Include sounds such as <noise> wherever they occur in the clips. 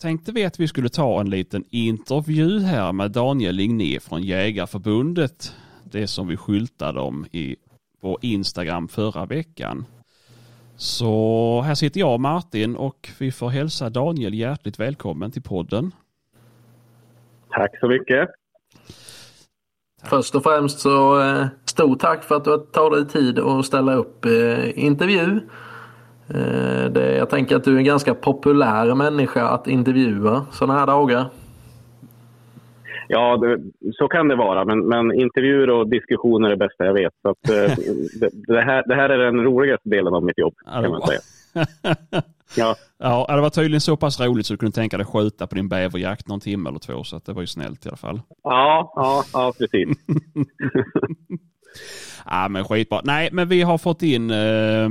tänkte vi att vi skulle ta en liten intervju här med Daniel Ligné från Jägarförbundet. Det som vi skyltade om i, på Instagram förra veckan. Så här sitter jag Martin och vi får hälsa Daniel hjärtligt välkommen till podden. Tack så mycket. Först och främst så eh, stort tack för att du tar dig tid att ställa upp eh, intervju. Eh, det, jag tänker att du är en ganska populär människa att intervjua sådana här dagar. Ja, det, så kan det vara. Men, men, intervjuer och diskussioner är det bästa jag vet. Så att, eh, <laughs> det, det, här, det här är den roligaste delen av mitt jobb, kan man säga. Ja. <laughs> ja, det var tydligen så pass roligt så du kunde tänka dig skjuta på din bäverjakt någon timme eller två. Så att det var ju snällt i alla fall. Ja, ja, ja precis. <laughs> ja, men skitbra. Nej, men vi har fått in eh,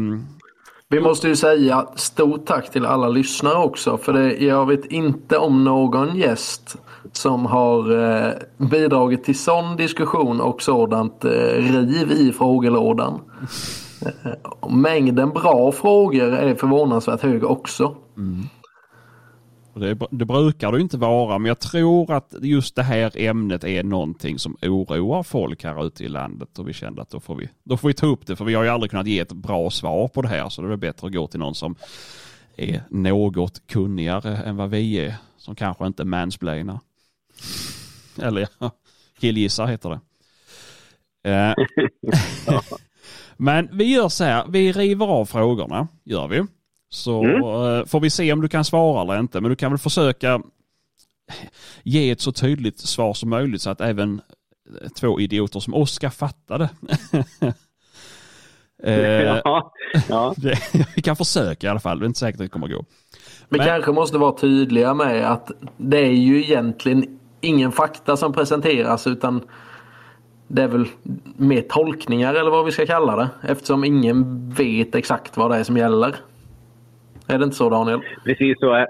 vi måste ju säga stort tack till alla lyssnare också. För det, jag vet inte om någon gäst som har eh, bidragit till sån diskussion och sådant eh, riv i frågelådan. Eh, mängden bra frågor är förvånansvärt hög också. Mm. Det, det, brukar det inte vara, men jag tror att just det här ämnet är någonting som oroar folk här ute i landet och vi kände att då får vi, då får vi ta upp det, för vi har ju aldrig kunnat ge ett bra svar på det här, så det är bättre att gå till någon som är något kunnigare än vad vi är, som kanske inte mansplainar. Eller ja, killgissar heter det. Eh, <laughs> <laughs> men vi gör så här, vi river av frågorna, gör vi. Så mm. Eh, får vi se om du kan svara eller inte. Men du kan väl försöka ge ett så tydligt svar som möjligt så att även två idioter som oss ska fatta det. <laughs> <laughs> Eh, ja, <laughs> ja. vi kan försöka i alla fall. Det är inte säkert att det kommer att gå. Vi Men... kanske måste vara tydliga med att det är ju egentligen ingen fakta som presenteras utan det är väl mer tolkningar eller vad vi ska kalla det. Eftersom ingen vet exakt vad det är som gäller. Är det inte så Daniel? Precis så är,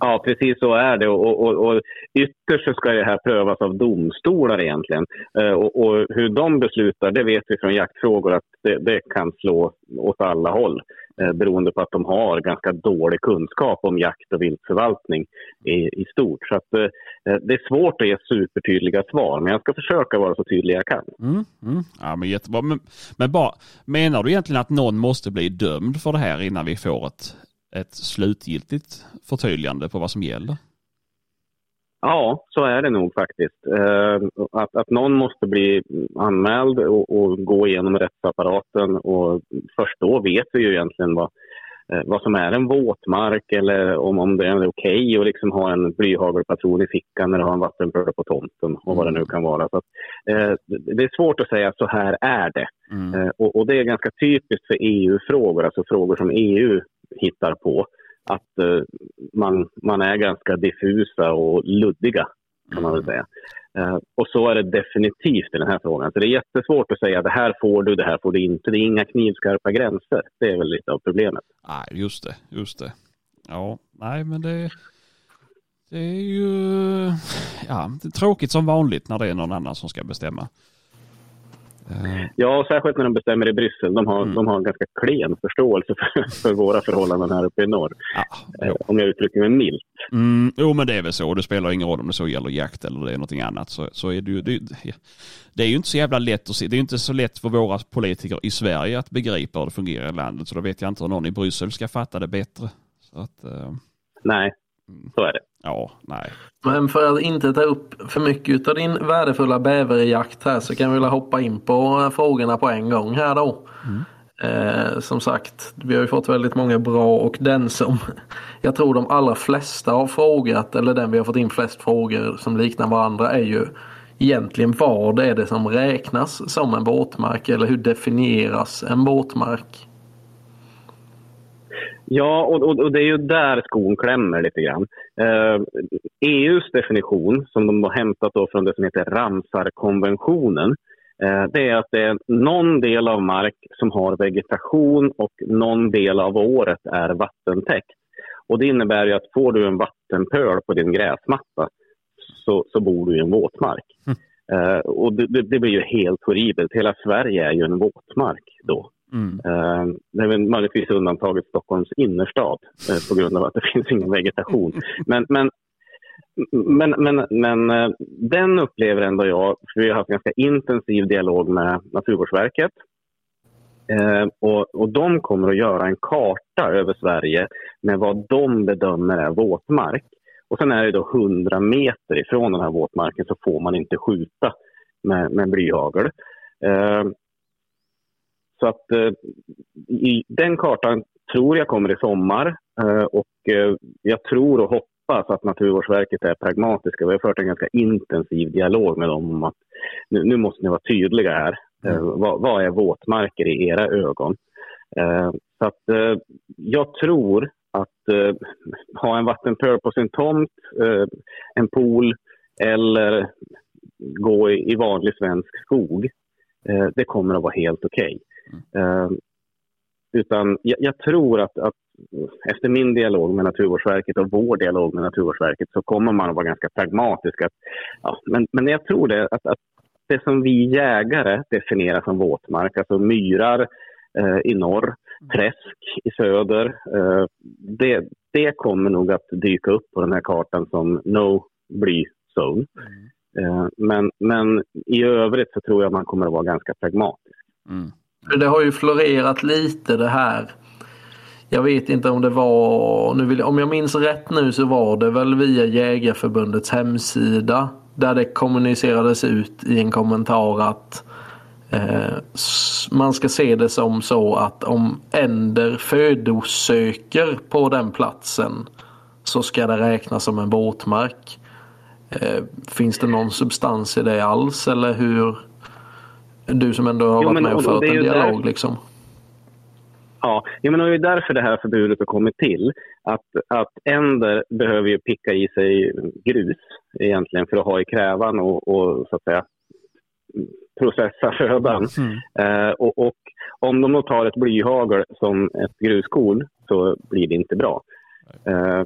ja, precis så är det. Och, och, och ytterst så ska det här prövas av domstolar egentligen. Eh, och, och, hur de beslutar, det vet vi från jaktfrågor att det, det kan slå åt alla håll eh, beroende på att de har ganska dålig kunskap om jakt och viltförvaltning i, i stort. Så att, eh, det är svårt att ge supertydliga svar, men jag ska försöka vara så tydlig jag kan. Mm, mm. Ja, men jättebra. Men, men bara, menar du egentligen att någon måste bli dömd för det här innan vi får ett ett slutgiltigt förtydligande på vad som gäller? Ja, så är det nog faktiskt. Eh, att, att någon måste bli anmäld och, och, gå igenom rättsapparaten och först då vet vi ju egentligen vad, eh, vad som är en våtmark eller om, om det är okej okay att liksom ha en blyhagelpatron i fickan du har en vattenpöl på tomten och vad det nu kan vara. Så att, eh, det är svårt att säga så här är det. Mm. Eh, och, och, det är ganska typiskt för EU-frågor, alltså frågor som EU hittar på. Att eh, man, man är ganska diffusa och luddiga, kan man väl säga. Eh, och så är det definitivt i den här frågan. Så det är jättesvårt att säga det här får du, det här får du inte. Det är inga knivskarpa gränser. Det är väl lite av problemet. Nej, just det, just det. Ja, nej men det, det är ju ja, det är tråkigt som vanligt när det är någon annan som ska bestämma. Eh. Ja, särskilt när de bestämmer i Bryssel. De har, mm. de har en ganska klen förståelse för, för våra förhållanden här uppe i norr. Ja, eh, om jag uttrycker mig milt. Mm, jo, men det är väl så. Det spelar ingen roll om det så gäller jakt eller det är någonting annat. Så, så är det, ju, det, det är ju inte så jävla lätt att se. Det är inte så lätt för våra politiker i Sverige att begripa hur det fungerar i landet. Så då vet jag inte hur någon i Bryssel ska fatta det bättre. Så att, uh... Nej, så är det. Ja, nej. Men för att inte ta upp för mycket av din värdefulla bäverjakt här så kan vi väl hoppa in på frågorna på en gång här då. Mm. Eh, som sagt, vi har ju fått väldigt många bra och den som <laughs> jag tror de allra flesta har frågat eller den vi har fått in flest frågor som liknar varandra är ju egentligen vad är det som räknas som en våtmark eller hur definieras en våtmark? Ja, och, och, och, det är ju där skon klämmer lite grann. Eh, EUs definition, som de har hämtat då från det som heter Ramsarkonventionen, eh, det är att det är någon del av mark som har vegetation och någon del av året är vattentäckt. Och det innebär ju att får du en vattenpöl på din gräsmatta så, så bor du i en våtmark. Mm. Eh, och det, det, blir ju helt horribelt. Hela Sverige är ju en våtmark då Mm. Eh, det är väl möjligtvis undantaget Stockholms innerstad eh, på grund av att det <laughs> finns ingen vegetation. Men, men, men, men, men eh, den upplever ändå jag, för vi har haft ganska intensiv dialog med Naturvårdsverket. och, och de kommer att göra en karta över Sverige med vad de bedömer är våtmark. Och sen är det då 100 meter ifrån den här våtmarken så får man inte skjuta med, med blyhagel. Eh, så att eh, i, den kartan tror jag kommer i sommar eh, och eh, jag tror och hoppas att Naturvårdsverket är pragmatiska. Vi har fört en ganska intensiv dialog med dem om att nu, nu måste ni vara tydliga här. Mm. Vad, vad, är våtmarker i era ögon? Så att jag tror att ha en vattenpöl på sin tomt, en pool eller gå i vanlig svensk skog, eh, det kommer att vara helt okej. Okay. Mm. utan jag, jag, tror att, att efter min dialog med Naturvårdsverket och vår dialog med Naturvårdsverket så kommer man att vara ganska pragmatisk. Att, ja, men, men jag tror det att, att det som vi jägare definierar som våtmark, alltså myrar eh, i norr, träsk i söder. Eh, det, det kommer nog att dyka upp på den här kartan som no bly zone. Mm. Men, men i övrigt så tror jag man kommer att vara ganska pragmatisk. Mm. Det har ju florerat lite det här. Jag vet inte om det var, nu vill, om jag minns rätt nu så var det väl via Jägarförbundets hemsida där det kommunicerades ut i en kommentar att Eh, man ska se det som så att om änder födosöker på den platsen så ska det räknas som en våtmark. Eh, finns det någon substans i det alls eller hur? Du som ändå har jo, varit med och fört en dialog där... liksom. Ja, men det är därför det här förbudet har kommit till. Att, att änder behöver ju picka i sig grus egentligen för att ha i krävan och, och så att säga processa födan. Mm. Eh, och, och, om de då tar ett blyhagel som ett gruskorn så blir det inte bra. Eh,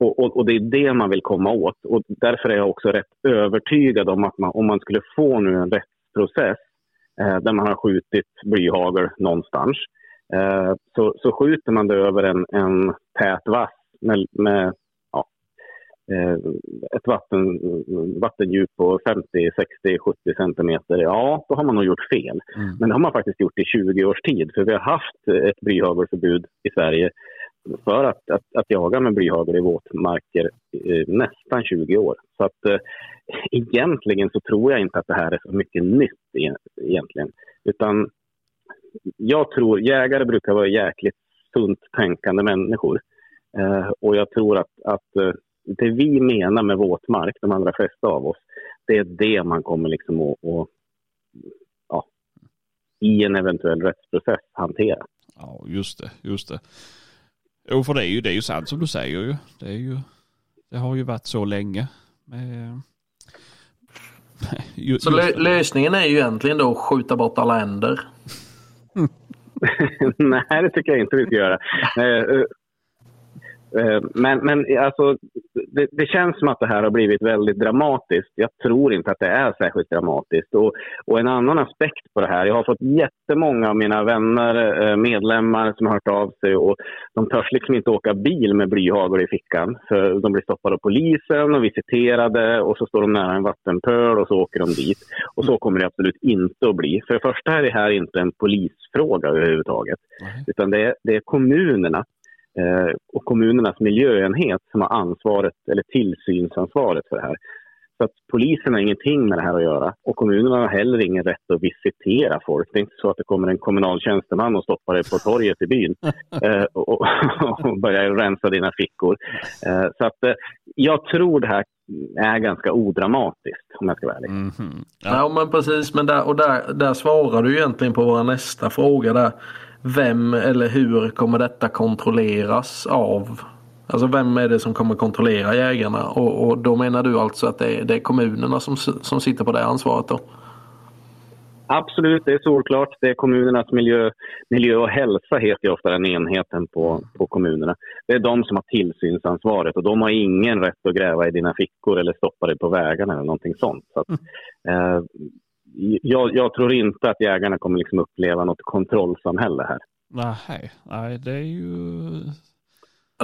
och, och, och, det är det man vill komma åt. Och därför är jag också rätt övertygad om att man, om man skulle få nu en rättsprocess eh, där man har skjutit blyhagel någonstans eh, så, så skjuter man det över en, en tät vass med, med Eh, ett vatten, vattendjup på 50, 60, 70 centimeter, ja, då har man nog gjort fel. Mm. Men det har man faktiskt gjort i 20 års tid, för vi har haft ett blyhagelförbud i Sverige för att, att, att jaga med blyhagel i våtmarker eh, nästan 20 år. Så att eh, egentligen så tror jag inte att det här är så mycket nytt e egentligen. Utan jag tror, jägare brukar vara jäkligt sunt tänkande människor. Eh, och jag tror att, att eh, det vi menar med våtmark, de allra flesta av oss, det är det man kommer liksom att, att ja, i en eventuell rättsprocess hantera. Ja, just det, just det. Jo, för det är ju, det är ju sant som du säger ju. Det, är ju, det har ju varit så länge. Med, <laughs> just, så lö lösningen är ju egentligen då att skjuta bort alla änder? <laughs> Nej, det tycker jag inte vi ska göra. <laughs> Eh, men, men alltså, det, det, känns som att det här har blivit väldigt dramatiskt. Jag tror inte att det är särskilt dramatiskt. Och, och en annan aspekt på det här, jag har fått jättemånga av mina vänner, eh, medlemmar som har hört av sig och de törs liksom inte åka bil med blyhagel i fickan. För de blir stoppade av polisen och visiterade och så står de nära en vattenpöl och så åker de dit. Och så kommer det absolut inte att bli. För det första är det här inte en polisfråga överhuvudtaget. Utan det är, det är kommunerna och kommunernas miljöenhet som har ansvaret eller tillsynsansvaret för det här. Så att polisen har ingenting med det här att göra och kommunerna har heller ingen rätt att visitera folk. Det är inte så att det kommer en kommunal tjänsteman och stoppar dig på torget i byn <laughs> eh, och, och, börjar rensa dina fickor. Eh, så att eh, jag tror det här är ganska odramatiskt om jag ska vara ärlig. Mm -hmm. ja. ja. men precis, men där, och där, där svarar du egentligen på vår nästa fråga där vem eller hur kommer detta kontrolleras av? Alltså vem är det som kommer kontrollera jägarna? Och, och då menar du alltså att det är, det är kommunerna som, som sitter på det ansvaret då? Absolut, det är solklart. Det är kommunernas miljö, miljö och hälsa heter ju ofta den enheten på, på kommunerna. Det är de som har tillsynsansvaret och de har ingen rätt att gräva i dina fickor eller stoppa dig på vägarna eller någonting sånt. Så att, mm. eh, jag, jag, tror inte att jägarna kommer liksom uppleva något kontrollsamhälle här. Nej, nej, det är ju...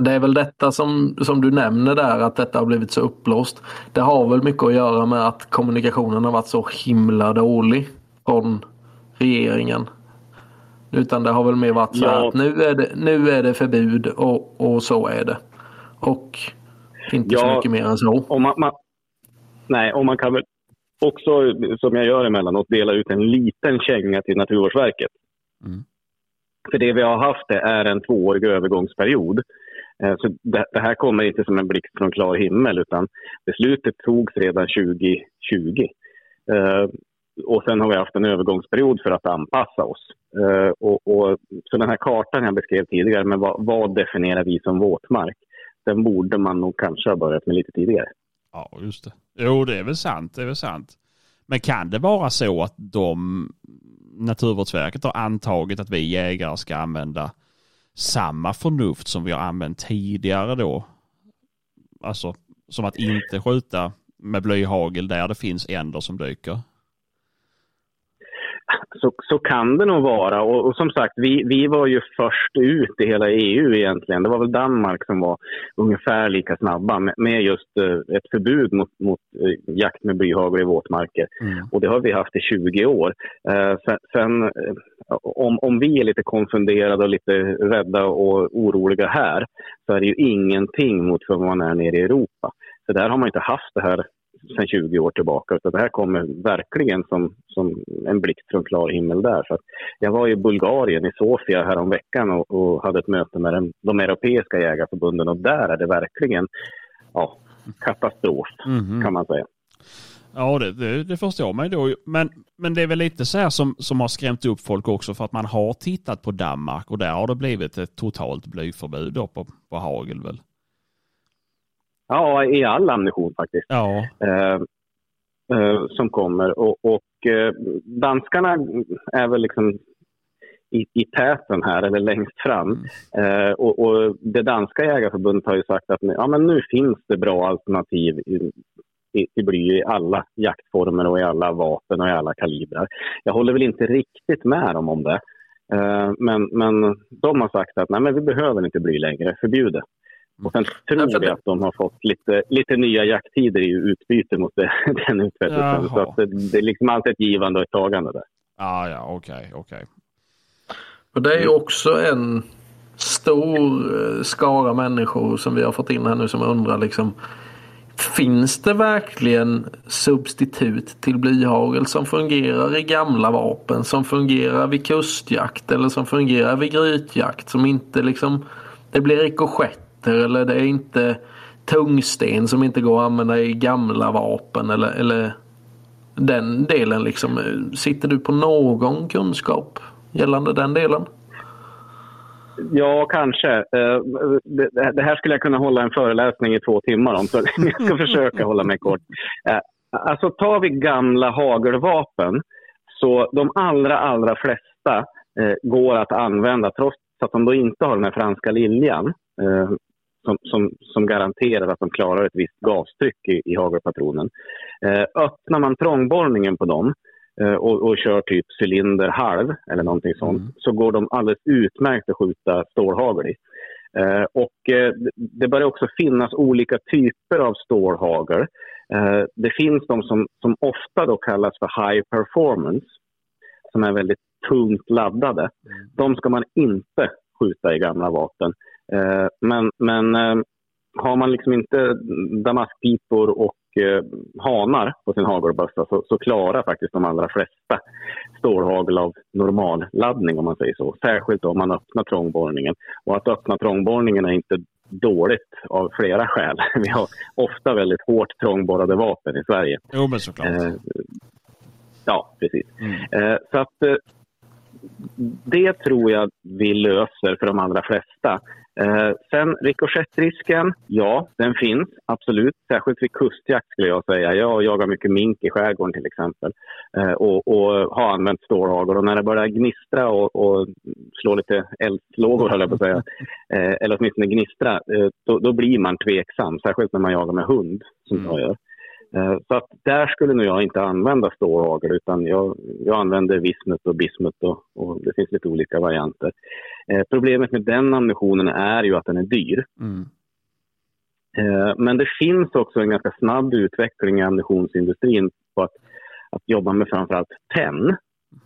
Det är väl detta som, som du nämner där, att detta har blivit så uppblåst. Det har väl mycket att göra med att kommunikationen har varit så himla dålig från regeringen. Utan det har väl mer varit så ja. att nu är det, nu är det förbud och, och så är det. Och inte ja, så mycket mer än så. Och man, man, nej, och man kan väl också, som jag gör emellanåt, dela ut en liten känga till Naturvårdsverket. Mm. För det vi har haft det är en tvåårig övergångsperiod. Eh, så det, här kommer inte som en blixt från klar himmel utan beslutet togs redan 2020. Uh, och sen har vi haft en övergångsperiod för att anpassa oss. Uh, och, och, så den här kartan jag beskrev tidigare, men vad, vad definierar vi som våtmark? Den borde man nog kanske ha börjat med lite tidigare. Ja, just det. Jo, det är väl sant. Det är väl sant. Men kan det vara så att de, Naturvårdsverket har antagit att vi jägare ska använda samma förnuft som vi har använt tidigare då? Alltså som att inte skjuta med blyhagel där det finns änder som dyker? Så, så kan det nog vara. Och, och, som sagt, vi, vi var ju först ut i hela EU egentligen. Det var väl Danmark som var ungefär lika snabba med, med just uh, ett förbud mot, mot uh, jakt med blyhagel i våtmarker. Mm. Och det har vi haft i 20 år. Uh, sen, sen om, om vi är lite konfunderade och lite rädda och oroliga här så är det ju ingenting mot vad man är nere i Europa. Så där har man inte haft det här sedan 20 år tillbaka. Utan det här kommer verkligen som, som en blixt från klar himmel där. Så jag var i Bulgarien, i Sofia, häromveckan och, och hade ett möte med den, de europeiska jägarförbunden och där är det verkligen ja, katastrof, mm -hmm. kan man säga. Ja, det, det, det förstår man ju då. Men, men det är väl lite så här som, som har skrämt upp folk också för att man har tittat på Danmark och där har det blivit ett totalt blyförbud på, på hagel väl? Ja, i all ammunition faktiskt. Ja. Eh, eh, som kommer. Och, och eh, danskarna är väl liksom i, i täten här, eller längst fram. Mm. Eh, och, och, det danska jägarförbundet har ju sagt att ja, men nu finns det bra alternativ i, i, i bly i alla jaktformer och i alla vapen och i alla kalibrar. Jag håller väl inte riktigt med dem om det. Eh, men, men de har sagt att nej, men vi behöver inte bly längre, förbjud det. Och sen tror vi att de har fått lite, lite nya jakttider i utbyte mot det, <laughs> den utfästelsen. Så att det, det, är liksom alltid ett givande och ett tagande där. Ah, ja, okej, okay, okej. Okay. Och det är ju också en stor eh, skara människor som vi har fått in här nu som undrar liksom Finns det verkligen substitut till blyhagel som fungerar i gamla vapen, som fungerar vid kustjakt eller som fungerar vid grytjakt som inte liksom det blir rikoschett meter eller det är inte tungsten som inte går att använda i gamla vapen eller, eller den delen liksom. Sitter du på någon kunskap gällande den delen? Ja, kanske. Eh, det här skulle jag kunna hålla en föreläsning i två timmar om, så <laughs> jag ska försöka hålla mig kort. Eh, alltså tar vi gamla hagelvapen, så de allra, allra flesta eh, går att använda trots att de då inte har den här franska liljan som, som, som, garanterar att de klarar ett visst gastryck i, i hagelpatronen. Eh, öppnar man trångborrningen på dem eh, och, och, kör typ cylinder halv eller någonting sånt mm. så går de alldeles utmärkt att skjuta stålhagel i. Eh, och eh, det börjar också finnas olika typer av stålhagel. Eh, det finns de som, som ofta då kallas för high performance som är väldigt tungt laddade. Mm. De ska man inte skjuta i gamla vapen. Eh, men, men eh, har man liksom inte damaskpipor och eh, hanar på sin hagelbössa så, så klarar faktiskt de allra flesta stålhagel av normalladdning om man säger så. Särskilt om man öppnar trångborrningen. Och att öppna trångborrningen är inte dåligt av flera skäl. <laughs> Vi har ofta väldigt hårt trångborrade vapen i Sverige. Jo, men såklart. Eh, ja, precis. Mm. Eh, så att det tror jag vi löser för de allra flesta. Eh, sen rikoschettrisken, ja, den finns absolut. Särskilt vid kustjakt skulle jag säga. Jag jagar mycket mink i skärgården till exempel eh, och, och, har använt stålhagel. Och när det börjar gnistra och, och slå lite eldslågor, höll jag på att säga, <laughs> eh, eller åtminstone gnistra, eh, då, då, blir man tveksam. Särskilt när man jagar med hund, som mm. jag gör. Eh, så att där skulle nog jag inte använda stålhagel utan jag, jag använder vismut och bismut och, och, det finns lite olika varianter. Eh, problemet med den ammunitionen är ju att den är dyr. Mm. Eh, men det finns också en ganska snabb utveckling i ammunitionsindustrin på att, att jobba med framförallt tenn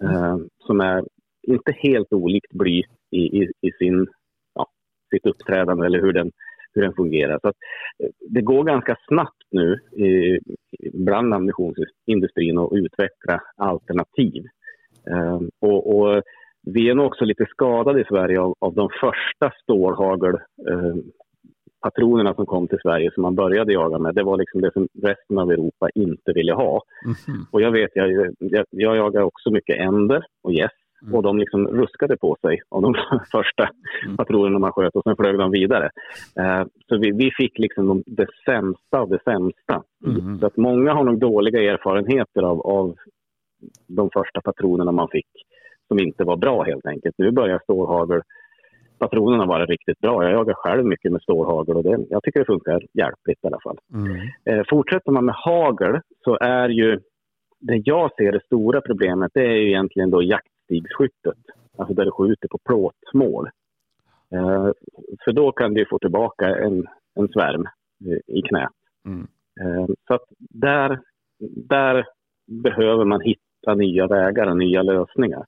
mm. som är inte helt olikt bly i, i, i sin, ja, sitt uppträdande eller hur den hur den fungerar. Så eh, det går ganska snabbt nu i, bland ammunitionsindustrin att utveckla alternativ. Eh, och, och, vi är nog också lite skadade i Sverige av, av de första stålhagelpatronerna eh, som kom till Sverige som man började jaga med. Det var liksom det som resten av Europa inte ville ha. Mm -hmm. Och jag vet, jag, jag, jag jagar också mycket änder och gäss. Mm. Och de liksom ruskade på sig av de <laughs> första mm. patrullerna man sköt och sen flög de vidare. Eh, så vi, vi, fick liksom de, det sämsta av det sämsta. Mm. Så att många har nog dåliga erfarenheter av, av de första patronerna man fick som inte var bra helt enkelt. Nu börjar stålhagel patronerna vara riktigt bra. Jag jagar själv mycket med stålhagel och det, jag tycker det funkar hjälpligt i alla fall. Mm. Eh, fortsätter man med hagel så är ju det jag ser det stora problemet det är ju egentligen då jakt stigskyttet, alltså där du skjuter på plåtmål. Eh, för då kan du få tillbaka en, en svärm i knät. Mm. Eh, så att där, där behöver man hitta nya vägar och nya lösningar.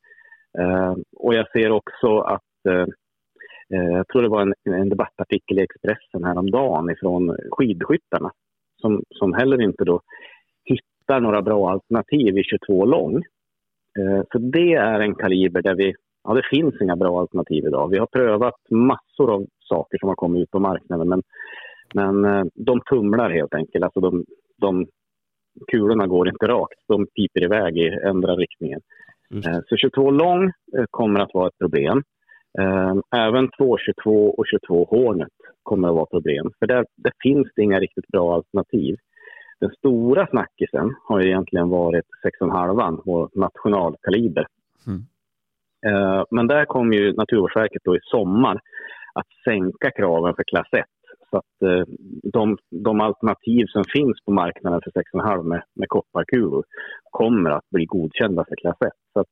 Eh, och jag ser också att eh, eh, jag tror det var en, en debattartikel i Expressen häromdagen ifrån skidskyttarna som, som heller inte då hittar några bra alternativ i 22 lång. Eh, så det är en kaliber där vi, ja det finns inga bra alternativ idag. Vi har prövat massor av saker som har kommit ut på marknaden men, men eh, de tumlar helt enkelt. Alltså de, de kulorna går inte rakt, de piper iväg i ändra riktningen. Eh, så 22 lång kommer att vara ett problem. Även 222 och 22 Hornet kommer att vara problem. För där, där finns det inga riktigt bra alternativ. Den stora snackisen har ju egentligen varit 6,5 vår nationalkaliber. Mm. Eh, men där kommer ju Naturvårdsverket då i sommar att sänka kraven för klass 1. Så att eh, de, de, alternativ som finns på marknaden för 6,5 med, med kopparkulor kommer att bli godkända för klass 1. Så att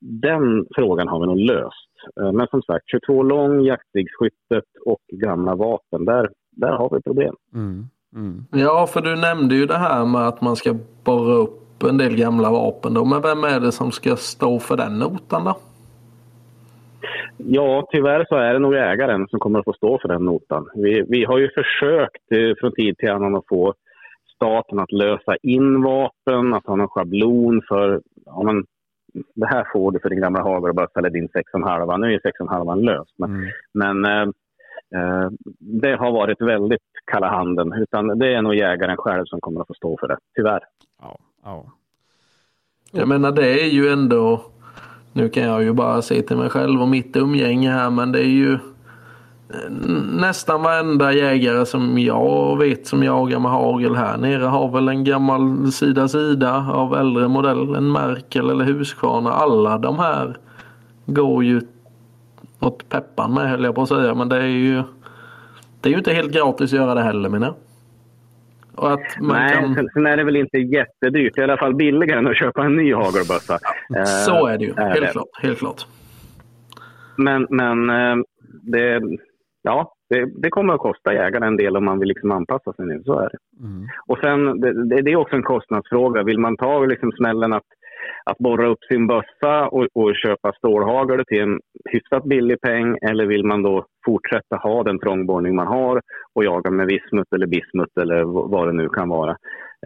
den frågan har vi nog löst. Eh, men som sagt, 22 lång, jaktstigsskyttet och gamla vapen, där, där har vi problem. Mm. Mm. Ja, för du nämnde ju det här med att man ska borra upp en del gamla vapen då. Men vem är det som ska stå för den notan då? Ja, tyvärr så är det nog ägaren som kommer att få stå för den notan. Vi, vi har ju försökt eh, från tid till annan att få staten att lösa in vapen, att ha någon schablon för ja, men, det här får du för din gamla hagel och bara ställa din 6,5. Nu är 6,5 löst. Men, mm. men Eh, det har varit väldigt kalla handen. Utan det är nog jägaren själv som kommer att få stå för det, tyvärr. Ja, ja. Jag menar det är ju ändå, nu kan jag ju bara se till mig själv och mitt umgänge här, men det är ju eh, nästan varenda jägare som jag vet som jagar med hagel här nere har väl en gammal sida sida av äldre modell, en Merkel eller Husqvarna. Alla de här går ju åt peppan med höll jag på att säga. Men det är ju det är ju inte helt gratis att göra det heller menar och att man Nej, kan... sen är det väl inte jättedyrt. I alla fall billigare än att köpa en ny hagelbössa. Ja, så är det ju. Helt, det. Klart, helt klart. Men, men eh, det, ja, det, det, kommer att kosta jägaren en del om man vill liksom anpassa sig nu. Så är det. Mm. Och sen, det, det, är också en kostnadsfråga. Vill man ta liksom smällen att att borra upp sin bössa och, och köpa stålhagel till en hyfsat billig peng eller vill man då fortsätta ha den trångborrning man har och jaga med vismut eller bismut eller vad det nu kan vara.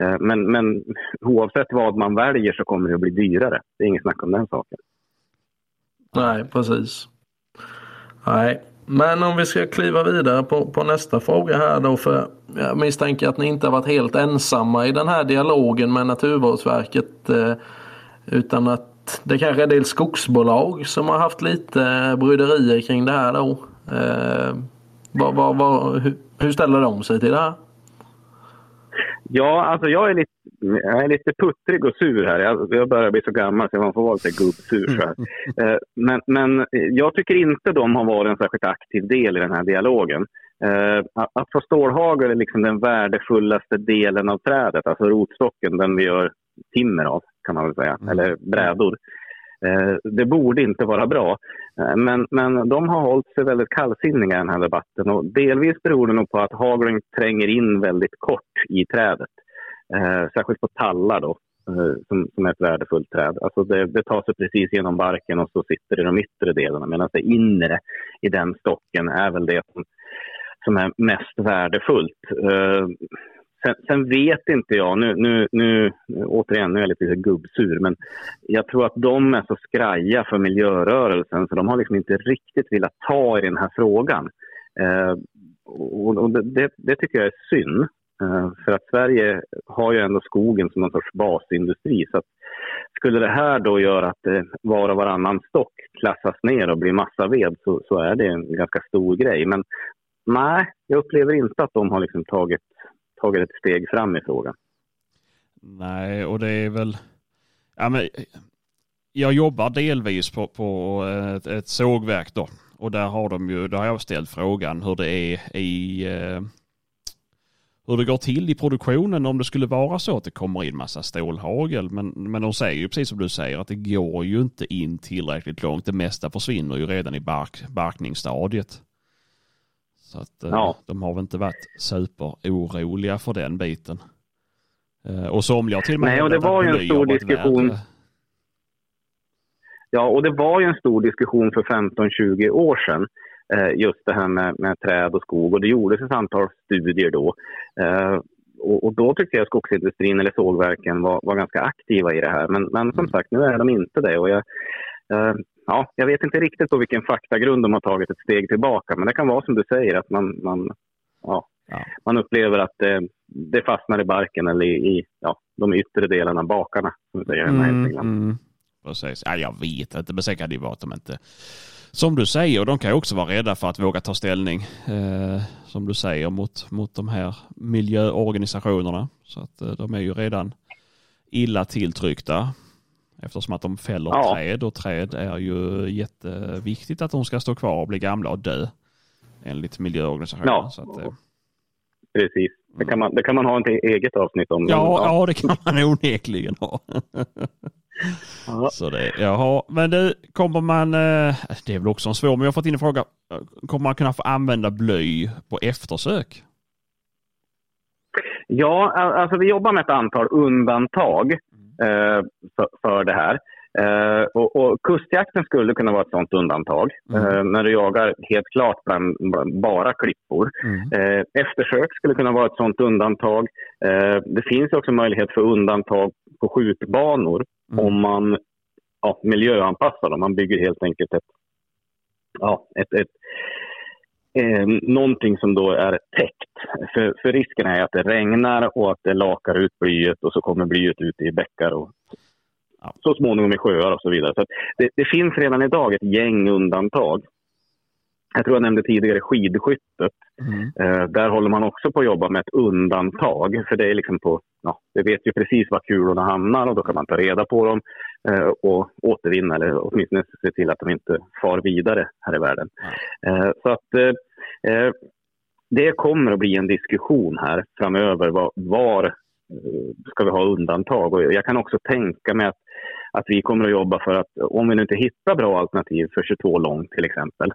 Eh, men, men oavsett vad man väljer så kommer det att bli dyrare. Det är inget snack om den saken. Nej, precis. Nej, men om vi ska kliva vidare på, på nästa fråga här då. För jag misstänker att ni inte har varit helt ensamma i den här dialogen med Naturvårdsverket. Eh, utan att det kanske är en del skogsbolag som har haft lite bryderier kring det här då. Eh, vad, vad, vad, hur, ställer de sig till det här? Ja, alltså jag är lite, jag är lite puttrig och sur här. Jag, jag börjar bli så gammal så man får vara lite gubbsur. Så här. <laughs> Eh, men, men jag tycker inte de har varit en särskilt aktiv del i den här dialogen. Eh, att få stålhagel är liksom den värdefullaste delen av trädet, alltså rotstocken, den vi gör timmer av kan man väl säga, mm. eller brädor. Eh, det borde inte vara bra. Eh, men, men de har hållit sig väldigt kallsinniga i den här debatten och delvis beror det nog på att haglen tränger in väldigt kort i trädet. Eh, särskilt på tallar då, eh, som, som är ett värdefullt träd. Alltså det, det tar sig precis genom barken och så sitter det i de yttre delarna medan det inre i den stocken är väl det som, som är mest värdefullt. Eh, Sen, sen, vet inte jag, nu, nu, nu, återigen, nu är jag lite gubbsur, men jag tror att de är så skraja för miljörörelsen så de har liksom inte riktigt velat ta i den här frågan. Eh, och, och det, det, tycker jag är synd. Eh, för att Sverige har ju ändå skogen som någon sorts basindustri. Så att skulle det här då göra att eh, var och varannan stock klassas ner och blir massaved så, så är det en ganska stor grej. Men nej, jag upplever inte att de har liksom tagit tagit ett steg fram i frågan. Nej, och det är väl... Ja, men, jag jobbar delvis på, på ett, ett sågverk då. Och där har de ju, där har jag ställt frågan hur det är i eh, hur det går till i produktionen om det skulle vara så att det kommer in massa stålhagel. Men, men de säger ju precis som du säger att det går ju inte in tillräckligt långt. Det mesta försvinner ju redan i bark, barkningsstadiet. Så att eh, ja. de har väl inte varit superoroliga för den biten. Eh, och somliga till och med Nej, och det var ju en stor diskussion. Värre. Ja, och det var ju en stor diskussion för 15-20 år sedan. Eh, just det här med, med, träd och skog och det gjordes ett antal studier då. Och, och, då tyckte jag skogsindustrin eller sågverken var, var ganska aktiva i det här. Men, men som mm. sagt, nu är de inte det. Och jag, ja, jag vet inte riktigt på vilken faktagrund de har tagit ett steg tillbaka. Men det kan vara som du säger att man, man, ja, ja. man upplever att det, det fastnar i barken eller i, i ja, de yttre delarna, bakarna. Som säger mm, mm. Precis. Ja, jag vet inte, men sen kan det vara att de inte som du säger, de kan ju också vara rädda för att våga ta ställning, eh, som du säger, mot, mot de här miljöorganisationerna. Så att eh, de är ju redan illa tilltryckta. Eftersom att de fäller ja. träd och träd är ju jätteviktigt att de ska stå kvar och bli gamla och dö. Enligt miljöorganisationen. Ja. Så att, eh. Precis. Det kan, man, det kan man ha ett eget avsnitt om. Ja, ja det kan man <laughs> onekligen ha. ja. <laughs> Så det, jaha. Men det kommer man, eh, det är väl också en svår, men jag har fått in en fråga. Kommer man kunna få använda bly på eftersök? Ja, alltså vi jobbar med ett antal undantag för, för, det här. Eh, och, och, kustjakten skulle kunna vara ett sådant undantag. Mm. Eh, när du jagar helt klart bland, bland bara klippor. Mm. Eh, eftersök skulle kunna vara ett sådant undantag. Eh, det finns också möjlighet för undantag på skjutbanor mm. om man ja, miljöanpassar dem. Man bygger helt enkelt ett, ja, ett, ett eh, någonting som då är täckt. För, för risken är att det regnar och att det lakar ut blyet och så kommer blyet ut i bäckar och så småningom i sjöar och så vidare. Så det, det, finns redan idag ett gäng undantag. Jag tror jag nämnde tidigare skidskyttet. Mm. Eh, där håller man också på att jobba med ett undantag. För det är liksom på, ja, det vet ju precis var kulorna hamnar och då kan man ta reda på dem eh, och återvinna eller åtminstone se till att de inte far vidare här i världen. Mm. så att eh, eh, det kommer att bli en diskussion här framöver. Var, var ska vi ha undantag? Och jag kan också tänka mig att att vi kommer att jobba för att om vi nu inte hittar bra alternativ för 22 lång till exempel, eh,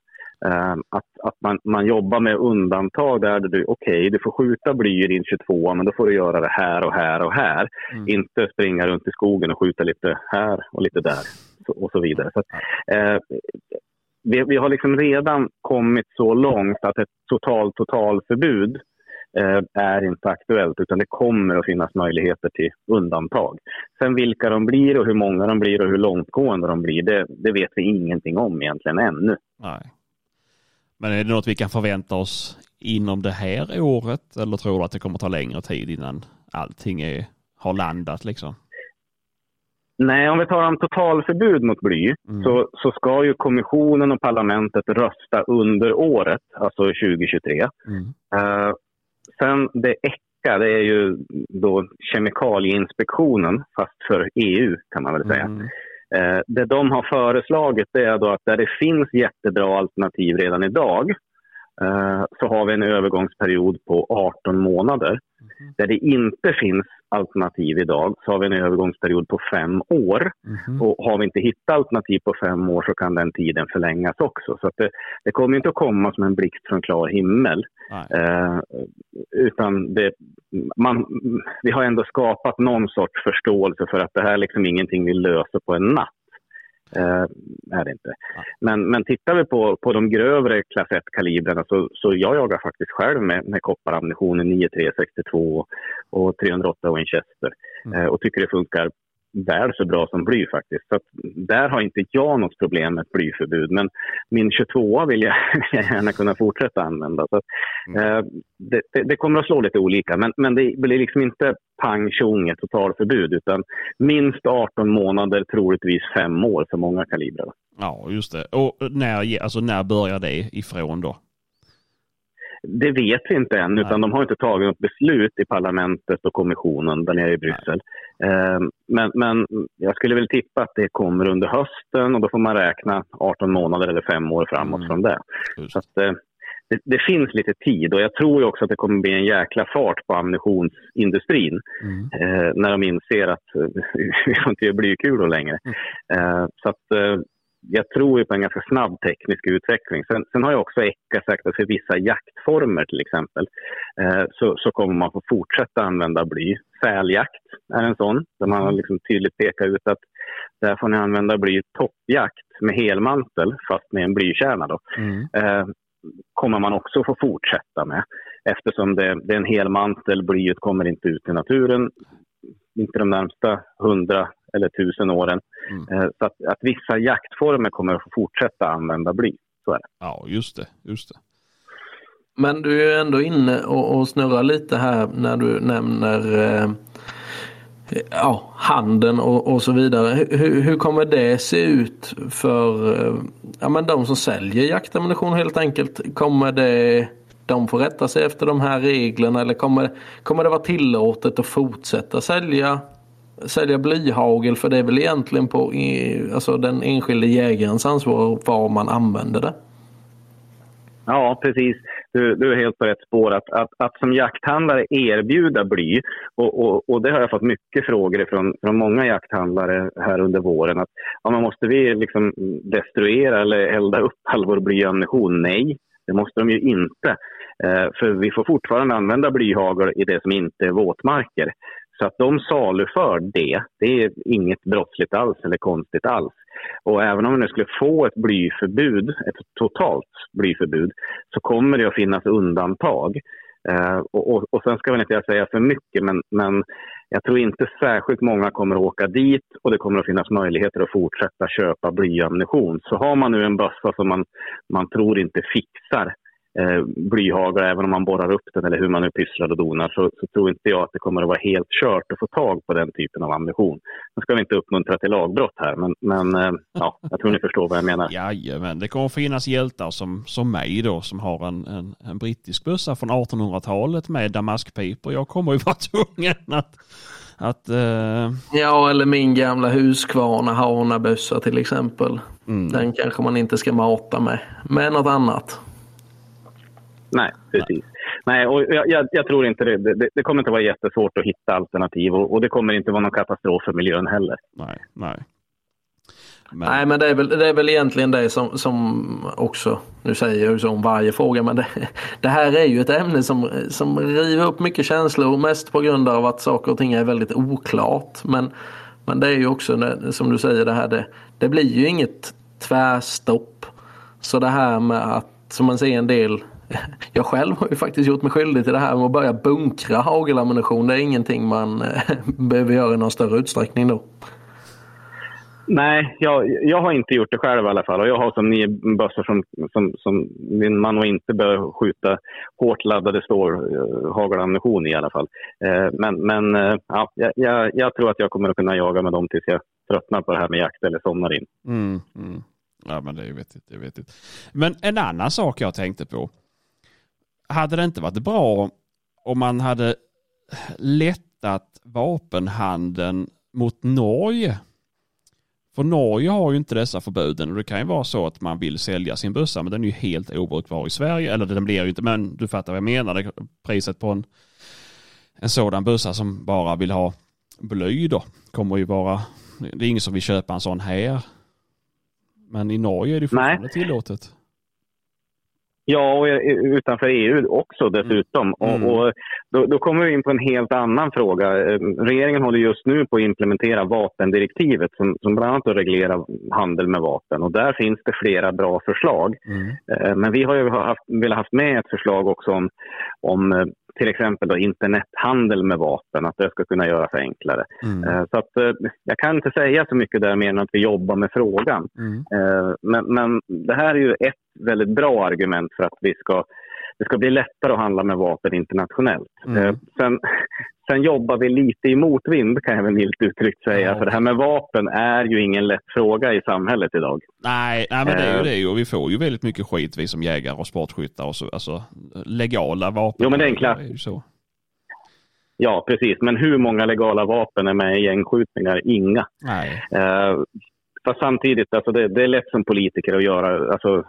att, att man, man jobbar med undantag där du, okej, okay, du får skjuta bly i din 22 men då får du göra det här och här och här. Mm. Inte springa runt i skogen och skjuta lite här och lite där och så vidare. Så, eh, vi, vi, har liksom redan kommit så långt att ett totalt totalförbud Eh, är inte aktuellt utan det kommer att finnas möjligheter till undantag. Sen vilka de blir och hur många de blir och hur långtgående de blir, det, det vet vi ingenting om egentligen ännu. Nej. Men är det något vi kan förvänta oss inom det här året eller tror du att det kommer ta längre tid innan allting är, har landat liksom? Nej, om vi tar om totalförbud mot bly mm. så, så ska ju kommissionen och parlamentet rösta under året, alltså 2023. Mm. Uh, Sen det ECHA, det är ju då Kemikalieinspektionen, fast för EU kan man väl säga. Mm. Eh, det de har föreslagit är då att där det finns jättebra alternativ redan idag så har vi en övergångsperiod på 18 månader. Mm. Där det inte finns alternativ idag så har vi en övergångsperiod på fem år. Mm. Och har vi inte hittat alternativ på fem år så kan den tiden förlängas också. Så det, det, kommer inte att komma som en blixt från klar himmel. Eh, utan det, man, vi har ändå skapat någon sorts förståelse för att det här är liksom ingenting vi löser på en natt. Eh, är det inte. Men, men tittar vi på, på de grövre klass 1-kalibrarna så, så jag jagar faktiskt själv med, med kopparammunition 9362 och 308 Winchester mm. eh, och tycker det funkar väl så bra som bly faktiskt. Så där har inte jag något problem med blyförbud. Men min 22 vill jag, <laughs> gärna kunna fortsätta använda. Så, mm. eh, det, det, det, kommer att slå lite olika, men, men det blir liksom inte pang tjong ett totalförbud utan minst 18 månader, troligtvis fem år för många kalibrar. Ja, just det. Och när, alltså, när börjar det ifrån då? Det vet vi inte än, utan de har inte tagit något beslut i parlamentet och kommissionen där nere i Bryssel. Eh, men, men jag skulle väl tippa att det kommer under hösten och då får man räkna 18 månader eller fem år framåt mm. från det. Så att, eh, det, det, finns lite tid och jag tror också att det kommer bli en jäkla fart på ammunitionsindustrin mm. eh, när de inser att <laughs> vi får inte göra blykulor längre. Mm. Eh, så att, eh, jag tror på en ganska snabb teknisk utveckling. Sen, sen har jag också ECA sagt att för vissa jaktformer till exempel eh, så, så, kommer man få fortsätta använda bly. Säljakt är en sån, där man liksom tydligt pekar ut att där får ni använda bly toppjakt med helmantel fast med en blykärna. Då. Mm. Eh, kommer man också få fortsätta med eftersom det, det är en helmantel, blyet kommer inte ut i naturen inte de närmsta hundra eller tusen åren. Mm. Eh, så att, att, vissa jaktformer kommer att fortsätta använda bly. Så är det. Ja, just det. Just det. Men du är ändå inne och, och snurrar lite här när du nämner eh, ja, handeln och, och så vidare. Hur, hur, kommer det se ut för eh, ja, men de som säljer jaktammunition helt enkelt? Kommer det de får rätta sig efter de här reglerna eller kommer, kommer det vara tillåtet att fortsätta sälja sälja blyhagel för det är väl egentligen på alltså den enskilde jägarens ansvar var man använder det? Ja, precis. Du, du, är helt på rätt spår. Att, att, att som jakthandlare erbjuda bly, och, och, och, det har jag fått mycket frågor från, från många jakthandlare här under våren. Att, ja, men måste vi liksom destruera eller elda upp all vår blyammunition? Nej, det måste de ju inte. Eh, för vi får fortfarande använda blyhagel i det som inte är våtmarker. Så att de saluför det, det är inget brottsligt alls eller konstigt alls. Och även om vi nu skulle få ett blyförbud, ett totalt blyförbud, så kommer det att finnas undantag. Eh, och, och, och sen ska väl inte jag säga för mycket, men, men jag tror inte särskilt många kommer att åka dit och det kommer att finnas möjligheter att fortsätta köpa blyammunition. Så har man nu en bössa som man, man tror inte fixar eh, blyhagel även om man borrar upp den eller hur man nu pysslar och donar så, så, tror inte jag att det kommer att vara helt kört att få tag på den typen av ammunition. Nu ska vi inte uppmuntra till lagbrott här men, men eh, ja, jag tror ni förstår vad jag menar. <laughs> Jajamän, det kommer att finnas hjältar som, som mig då som har en, en, en brittisk bössa från 1800-talet med damaskpipor. Jag kommer ju vara <laughs> tvungen att att, uh... Ja, eller min gamla Husqvarna Hanabössa till exempel. Mm. Den kanske man inte ska mata med. Med något annat. Nej, precis. Nej, och jag, jag, jag tror inte det. det. det. kommer inte vara jättesvårt att hitta alternativ och, och, det kommer inte vara någon katastrof för miljön heller. Nej, nej. Men... Nej, men det är, väl, det är väl egentligen det som, som också, nu säger jag ju så om varje fråga, men det, det, här är ju ett ämne som, som river upp mycket känslor, mest på grund av att saker och ting är väldigt oklart. Men, men det är ju också, som du säger, det här, det, det blir ju inget tvärstopp. Så det här med att, som man ser en del <laughs> jag själv har ju faktiskt gjort mig skyldig till det här med att börja bunkra hagelammunition. Det är ingenting man eh, <laughs> behöver göra i någon större utsträckning då. Nej, jag, jag har inte gjort det själv i alla fall. Och jag har som nio bössor som, som, som min man och inte bör skjuta hårt laddade stål, uh, hagelammunition i alla fall. Uh, men men uh, ja, jag, jag, tror att jag kommer att kunna jaga med dem tills jag tröttnar på det här med jakt eller somnar in. Mm, mm. Ja, men det är vettigt. Det är vettigt. Men en annan sak jag tänkte på hade det inte varit bra om man hade lättat vapenhandeln mot Norge? För Norge har ju inte dessa förbuden och det kan ju vara så att man vill sälja sin bössa men den är ju helt obrukbar i Sverige. Eller den blir ju inte, men du fattar vad jag menar. Priset på en, en sådan bössa som bara vill ha bly då kommer ju vara, det är ingen som vill köpa en sån här. Men i Norge är det fortfarande Nej. tillåtet. Ja, och utanför EU också dessutom. Mm. Och, och då, då, kommer vi in på en helt annan fråga. Eh, regeringen håller just nu på att implementera vapendirektivet som, som bland annat reglerar handel med vapen. Och där finns det flera bra förslag. Mm. Eh, men vi har ju haft, velat ha med ett förslag också om, om eh, till exempel då internethandel med vapen, att det ska kunna göras enklare. Mm. Så att, jag kan inte säga så mycket där mer än att vi jobbar med frågan. Mm. Men, men det här är ju ett väldigt bra argument för att vi ska, det ska bli lättare att handla med vapen internationellt. Mm. Eh, sen, sen jobbar vi lite i motvind kan jag väl milt uttryckt säga. Ja. För det här med vapen är ju ingen lätt fråga i samhället idag. Nej, nej men det är ju eh. det. Och vi får ju väldigt mycket skit vi som jägare och sportskyttar. Och så, alltså legala vapen. Jo men det är en klass. Är Ja, precis. Men hur många legala vapen är med i gängskjutningar? Inga. Nej. Eh, fast samtidigt, alltså det, det, är lätt som politiker att göra, alltså,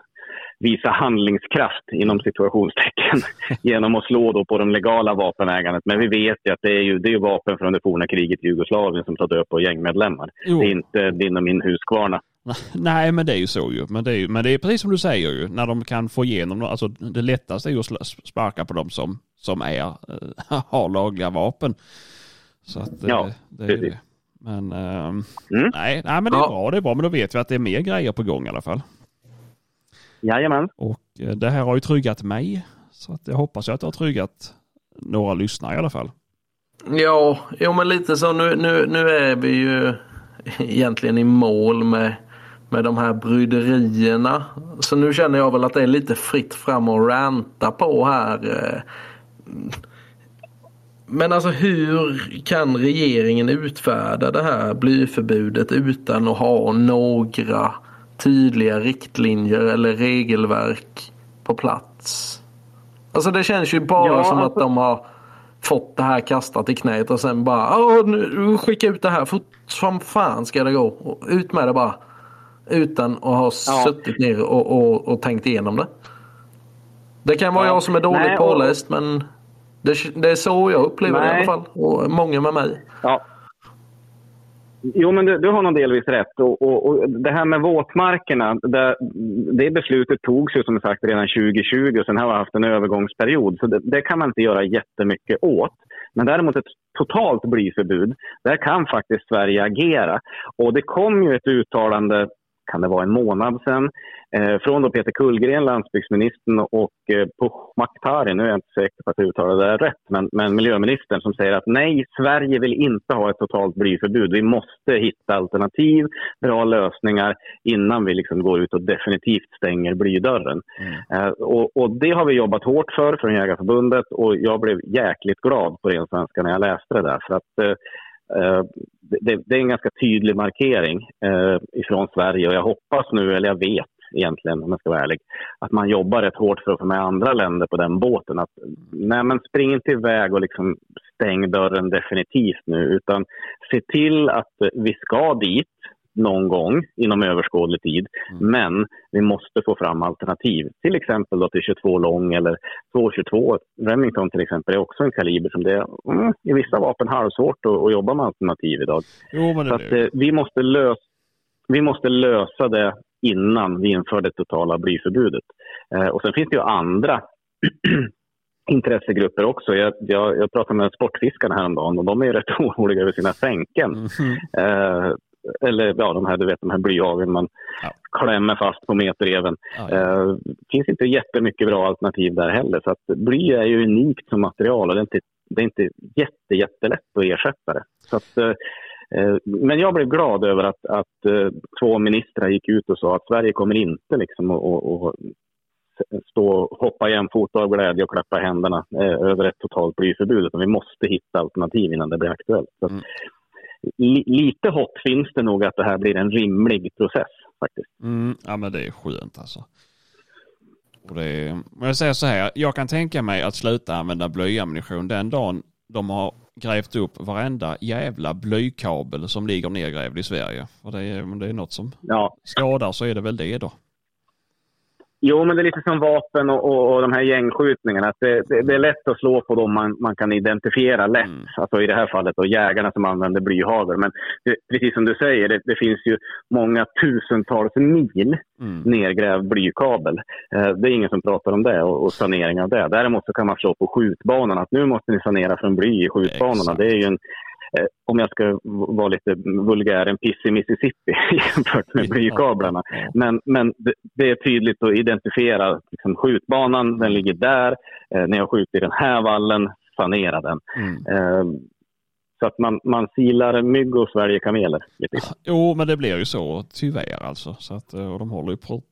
visa handlingskraft inom situationstecken <laughs> genom att slå då på de legala vapenägandet. Men vi vet ju att det är, ju, det är vapen från det forna kriget i Jugoslavien som tar död på gängmedlemmar. Jo. Det är inte din och min Huskvarna. Nej, men det är ju så ju. Men det är, men det är precis som du säger ju, när de kan få igenom, alltså det lättaste är ju att sparka på dem som, som är, äh, <laughs> har lagliga vapen. Så att ja, det, det är det. Men, äh, mm. nej, nej, men det är ja. bra, det är bra, men då vet vi att det är mer grejer på gång i alla fall. Jajamän. Och eh, det här har ju tryggat mig. Så att jag hoppas att det har tryggat några lyssnare i alla fall. Ja, jo men lite så. Nu, nu, nu är vi ju egentligen i mål med, med de här bryderierna. Så nu känner jag väl att det är lite fritt fram och ranta på här. Eh. Men alltså hur kan regeringen utfärda det här blyförbudet utan att ha några tydliga riktlinjer eller regelverk på plats. Alltså det känns ju bara ja, som alltså... att de har fått det här kastat i knät och sen bara nu, skicka ut det här fort som fan ska det gå. Ut med det bara. Utan att ha ja. suttit ner och, och, och, tänkt igenom det. Det kan vara ja. jag som är dåligt Nej, påläst men det, det, är så jag upplever Nej. det i alla fall. Och många med mig. Ja. Jo, men du, du, har nog delvis rätt. Och, och, och, det här med våtmarkerna, det, det beslutet togs ju som sagt redan 2020 och sen har vi haft en övergångsperiod. Så det, det, kan man inte göra jättemycket åt. Men däremot ett totalt blyförbud, där kan faktiskt Sverige agera. Och det kom ju ett uttalande kan det vara en månad sedan, eh, från då Peter Kullgren, landsbygdsministern och eh, Pohmaktari, nu är jag inte säker på att jag uttalade det rätt, men, men miljöministern som säger att nej, Sverige vill inte ha ett totalt blyförbud. Vi måste hitta alternativ, bra lösningar innan vi liksom går ut och definitivt stänger blydörren. Mm. Eh, och, och, det har vi jobbat hårt för från Jägarförbundet och jag blev jäkligt glad på ren svenska när jag läste det där. För att, Eh, Eh, det, det, är en ganska tydlig markering eh, ifrån Sverige och jag hoppas nu, eller jag vet egentligen om jag ska vara ärlig, att man jobbar rätt hårt för att få med andra länder på den båten. Att, nej, men spring inte iväg och liksom stäng dörren definitivt nu utan se till att vi ska dit någon gång inom överskådlig tid. Mm. Men vi måste få fram alternativ, till exempel då till 22 lång eller 222. Remington till exempel är också en kaliber som det är mm, i vissa vapen halvsvårt att, att jobba med alternativ idag. Jo, men Så att, eh, vi, måste lösa, vi måste lösa det innan vi inför det totala blyförbudet. Eh, och sen finns det ju andra <clears throat> intressegrupper också. Jag, jag, jag pratade med sportfiskarna häromdagen och de är rätt <laughs> oroliga över sina sänken. Mm. Eh, eller ja, de här, du vet, de här blyhageln man ja. klämmer fast på meterreven. Ja, ja. Uh, finns inte jättemycket bra alternativ där heller. Så att bly är ju unikt som material och det är inte, det är inte jätte, jättelätt att ersätta det. Så att, uh, men jag blev glad över att, att uh, två ministrar gick ut och sa att Sverige kommer inte liksom att stå och hoppa jämfota av glädje och klappa händerna över ett totalt blyförbud. Utan vi måste hitta alternativ innan det blir aktuellt. Så, mm lite hopp finns det nog att det här blir en rimlig process faktiskt. Mm, ja men det är skönt alltså. Och det är, jag säger så här, jag kan tänka mig att sluta använda blyammunition den dagen de har grävt upp varenda jävla blykabel som ligger nergrävd i Sverige. Och det är, om det är något som Ja. skadar så är det väl det då. Jo, men det är lite som vapen och, och, och de här gängskjutningarna. Att det, det, det är lätt att slå på dem man, man kan identifiera lätt. Mm. Alltså i det här fallet då, jägarna som använder blyhagel. Men det, precis som du säger, det, finns ju många tusentals mil Mm. nergrävd blykabel. Eh, det är ingen som pratar om det och, och sanering av det. Däremot så kan man slå på skjutbanan att nu måste ni sanera från bly i skjutbanorna. Exakt. Det är ju en, om jag ska vara lite vulgär, en piss i Mississippi <laughs> jämfört med blykablarna. Men, men det, är tydligt att identifiera liksom, skjutbanan, den ligger där. Eh, när jag skjuter i den här vallen, sanera den. Mm. Eh, så att man, man silar mygg och sväljer kameler. Lite. Jo, men det blir ju så tyvärr alltså. Så att, eh, och de håller ju på.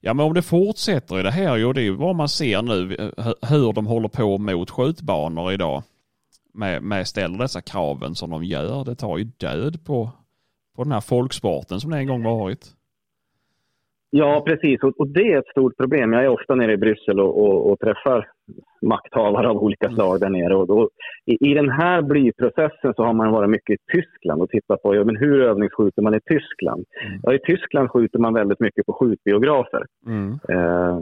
Ja, men om det fortsätter i det här, jo det är ju vad man ser nu, eh, hur de håller på mot skjutbanor idag. Med, med ställer dessa kraven som de gör. Det tar ju död på, på den här folksporten som det en gång varit. Ja, precis. Och, och det är ett stort problem. Jag är ofta nere i Bryssel och, och, och träffar makthavare av olika slag där nere. Och då, i, I den här blyprocessen så har man varit mycket i Tyskland och tittat på ja, men hur övningsskjuter man i Tyskland. Mm. Ja, I Tyskland skjuter man väldigt mycket på skjutbiografer. Mm. Eh,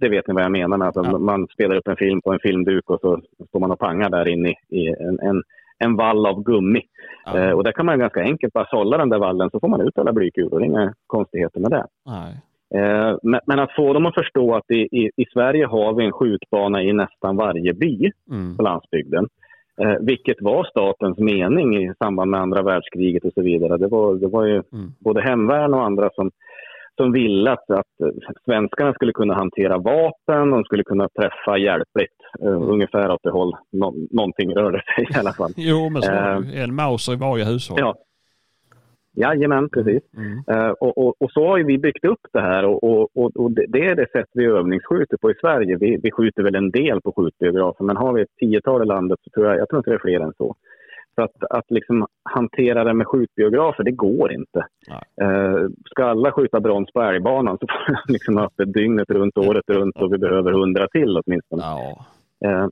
det vet ni vad jag menar med att Ja. man spelar upp en film på en filmduk och så står man och pangar där inne i, i en, en, en vall av gummi. Ja. Eh, och där kan man ganska enkelt bara sålla den där vallen så får man ut alla blykulor. Inga konstigheter med det. Eh, men, men att få dem att förstå att i, i, i Sverige har vi en skjutbana i nästan varje by Mm. på landsbygden. Eh, vilket var statens mening i samband med andra världskriget och så vidare. Det var, det var ju Mm. både hemvärn och andra som, som ville att, att svenskarna skulle kunna hantera vapen, de skulle kunna träffa hjälpligt. Eh, ungefär åt det håll, nå, någonting rörde sig i alla fall. <laughs> Jo, men så det. en Mauser i varje hushåll. Ja. Jajamän, precis. Mm. Eh, och, och, och så har vi byggt upp det här och, och, det är det sätt vi övningsskjuter på i Sverige. Vi, vi skjuter väl en del på skjutbiografer men har vi ett tiotal i landet så tror jag, jag tror inte det är fler än så. Så att, att liksom hantera det med skjutbiografer, det går inte. Eh, ska alla skjuta brons på älgbanan så får liksom ha öppet dygnet runt, året runt och vi behöver hundra till åtminstone. Ja. Eh,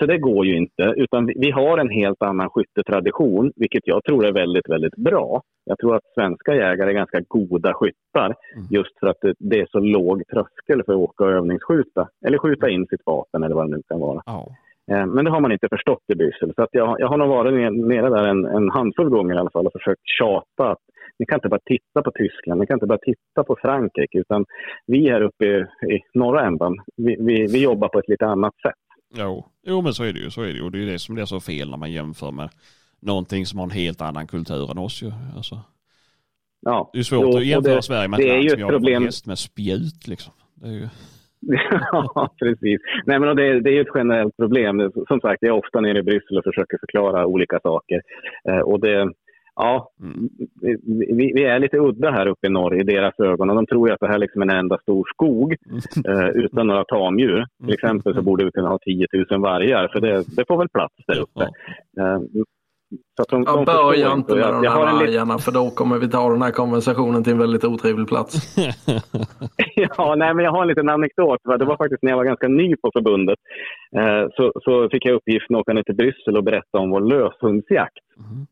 Så det går ju inte, utan vi- vi har en helt annan skyttetradition, vilket jag tror är väldigt, väldigt bra. Jag tror att svenska jägare är ganska goda skyttar, Mm. just för att det, det är så låg tröskel för att åka och övningsskjuta, eller skjuta in sitt vapen eller vad det nu kan vara. Ja. Eh, Men det har man inte förstått i Bryssel. Så att jag, jag har nog varit ner- nere där en, en handfull gånger i alla fall och försökt tjata att ni kan inte bara titta på Tyskland, ni kan inte bara titta på Frankrike, utan vi här uppe i, i norra ändan, vi, vi, vi jobbar på ett lite annat sätt. Jo. jo, men så är det ju. Så är det. Och det är det som blir så fel när man jämför med någonting som har en helt annan kultur än oss ju. Alltså, Ja. det är svårt Jo, att jämföra det- Sverige med ett land som på problem. med spjut liksom. Det är ju... <laughs> ja, precis. Nej, men det, det är ju ett generellt problem. Som sagt, jag är ofta nere i Bryssel och försöker förklara olika saker. Eh, och det, ja, Mm. vi, vi är lite udda här uppe i norr i deras ögon. Och de tror att det här liksom är en enda stor skog <laughs> eh, utan några tamdjur. Till exempel så borde vi kunna ha 10 000 vargar, för det, det får väl plats där uppe. Eh, så att de, Jag de förstår inte med de här vargarna för då kommer vi ta den här konversationen till en väldigt otrevlig plats. <laughs> Ja, nej, men jag har en liten anekdot. va. Det var faktiskt när jag var ganska ny på förbundet. Eh, så, så fick jag uppgiften att åka ner till Bryssel och berätta om vår löshundsjakt. Mhm.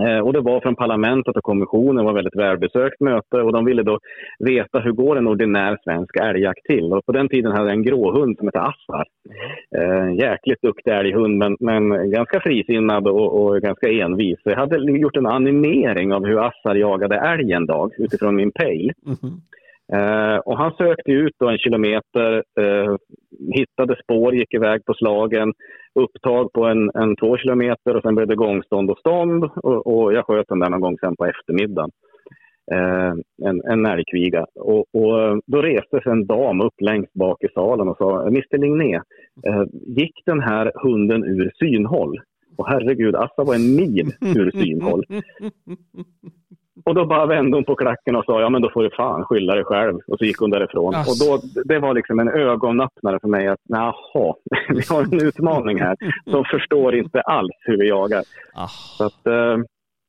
Eh, och det var från parlamentet och kommissionen. Det var ett väldigt välbesökt möte. Och de ville då veta hur går en ordinär svensk älgjakt till. Och på den tiden hade jag en gråhund som hette Assar. Eh, jäkligt duktig älghund, men, men ganska frisinnad och, och ganska envis. Så jag hade gjort en animering av hur Assar jagade älg en dag utifrån min pejl. Mhm. Eh, och han sökte ut då en kilometer, eh, hittade spår, gick iväg på slagen, upptag på en, en två kilometer och sen blev det gångstånd och stånd och, och jag sköt den där någon gång sen på eftermiddagen. Eh, en, en älgkviga. Och, och eh, då reste sig en dam upp längst bak i salen och sa Mr Ligné, eh, gick den här hunden ur synhåll? Och herregud, Assa var en mil ur synhåll. <laughs> Och då bara vände hon på klacken och sa ja men då får du fan skylla dig själv. Och så gick hon därifrån. Asså. Och då, det var liksom en ögonöppnare för mig att jaha, <laughs> vi har en utmaning här. De förstår inte alls hur vi jagar. Ah. Så att, eh,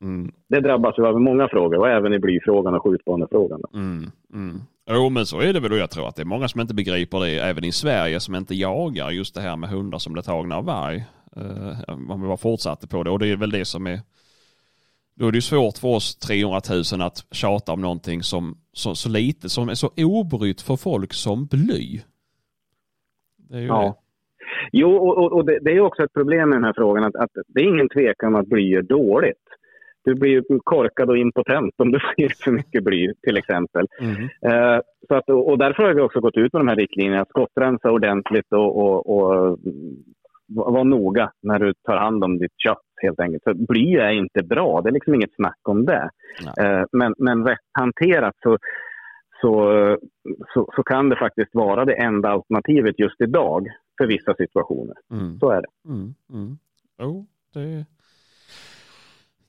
Mm. det drabbas ju av många frågor och även i blyfrågan och skjutbanefrågan. Mm. Mm. Jo men så är det väl och jag tror att det är många som inte begriper det även i Sverige som inte jagar just det här med hundar som blir tagna av varg. Eh, om vi bara fortsatte på det och det är väl det som är då är det ju svårt för oss 300 000 att tjata om någonting som så, så lite, som är så obrytt för folk som bly. Det är ju ja. Det. Jo, och, och det, det, är också ett problem med den här frågan att, att det är ingen tvekan om att bly är dåligt. Du blir korkad och impotent om du <laughs> får för mycket bly till exempel. Mm. Eh, så att, och därför har vi också gått ut med de här riktlinjerna, skottrensa ordentligt och, och, och var noga när du tar hand om ditt kött helt enkelt. För bly är inte bra, det är liksom inget snack om det. Eh, men, men rätt hanterat så, så, så, så, kan det faktiskt vara det enda alternativet just idag för vissa situationer. Mm. Så är det. Mm, mm. Oh, det,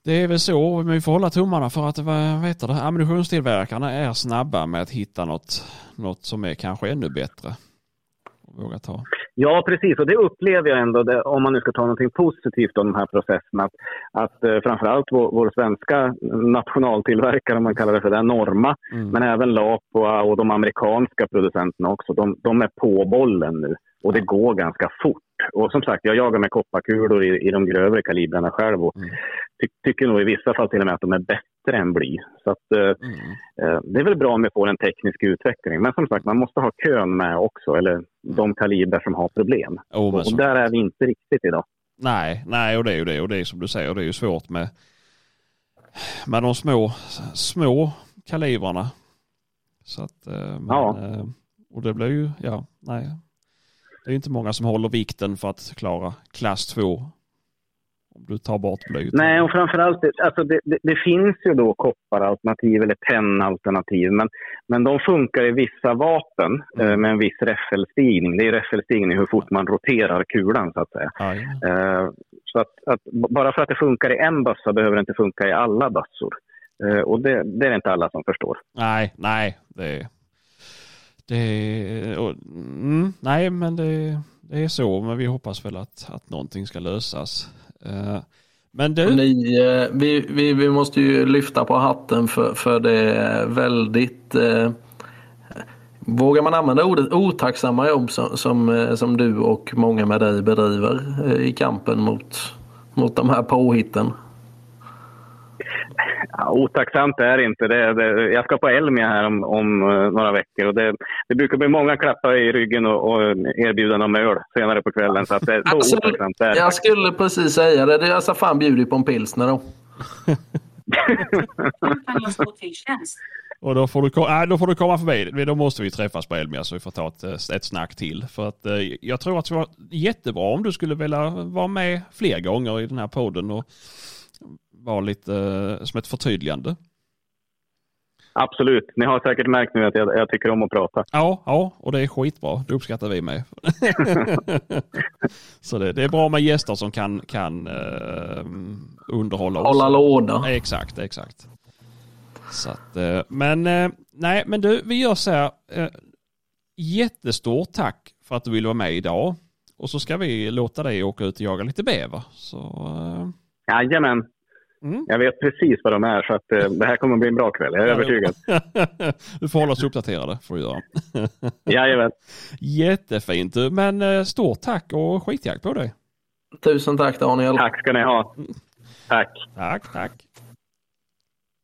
det är väl så, men vi får hålla tummarna för att vad heter det, ammunitionstillverkarna är snabba med att hitta något, något som är kanske ännu bättre. Våga ta. Ja, precis. Och det upplever jag ändå, det, om man nu ska ta något positivt om de här processerna, att, att eh, framförallt vår, vår svenska nationaltillverkare, om man kallar det för det, Norma, mm. men även Lapua och de amerikanska producenterna också, de, de är på bollen nu. Och det går ganska fort. Och som sagt, jag jagar med kopparkulor i, i de grövre kalibrarna själv och mm. ty, tycker nog i vissa fall till och med att de är bättre än bly. Så att, eh, mm. eh, det är väl bra om vi får en teknisk utveckling. Men som sagt, man måste ha kön med också, eller mm. de kalibrar som har små. Oh, och, och där är vi inte riktigt idag. Nej, nej, och det är ju det. Och det är som du säger, det är ju svårt med, med de små, små kalibrarna. Så att, eh, men, ja. Och det blir ju, ja, nej, det är inte många som håller vikten för att klara klass 2. Om du tar bort blyet. Nej, och framförallt, alltså det, det, det finns ju då kopparalternativ eller tennalternativ, men, men de funkar i vissa vapen mm. eh, med en viss räffelstigning. Det är räffelstigning hur fort man roterar kulan så att säga. Eh, så att, att, bara för att det funkar i en bössa behöver det inte funka i alla bössor. Eh, och det, det, är det inte alla som förstår. Nej, nej, det det, och, mm, nej, men det, det, är så. Men vi hoppas väl att, att någonting ska lösas. Eh, men du... Ni, eh, vi, vi, vi måste ju lyfta på hatten för, för det väldigt eh, Vågar man använda ordet otacksamma jobb som, som, som du och många med dig bedriver i kampen mot, mot de här påhitten? Ja, otacksamt är det inte. Det, det, jag ska på Elmia här om, om uh, några veckor och det, det, brukar bli många klappar i ryggen och, och erbjudanden om öl senare på kvällen. Så att det, så alltså, otacksamt är det. Jag skulle precis säga det. Jag ska fan bjudit på en pilsner då. <laughs> och då får, du, äh, då får du komma förbi. Då måste vi träffas på Elmia så vi får ta ett, eh, ett snack till. För att eh, jag tror att det var jättebra om du skulle vilja vara med fler gånger i den här podden och vara lite eh, som ett förtydligande. Absolut. Ni har säkert märkt nu att jag, jag, tycker om att prata. Ja, ja, och det är skitbra. Det uppskattar vi med. <laughs> så det, det, är bra med gäster som kan, kan uh, underhålla oss. Hålla låda. Exakt, exakt. Så att, uh, men uh, nej, men du, vi gör så här. jättestort tack för att du ville vara med idag. Och så ska vi låta dig åka ut och jaga lite bäver. Så, uh... Jajamän, Mm. Jag vet precis vad de är så att eh, det här kommer att bli en bra kväll. Jag är övertygad. <laughs> du får hålla oss uppdaterade. Får du göra. <laughs> Jajamän. Jättefint. Men eh, stort tack och skitjakt på dig. Tusen tack Daniel. Tack ska ni ha. Tack. Tack, tack.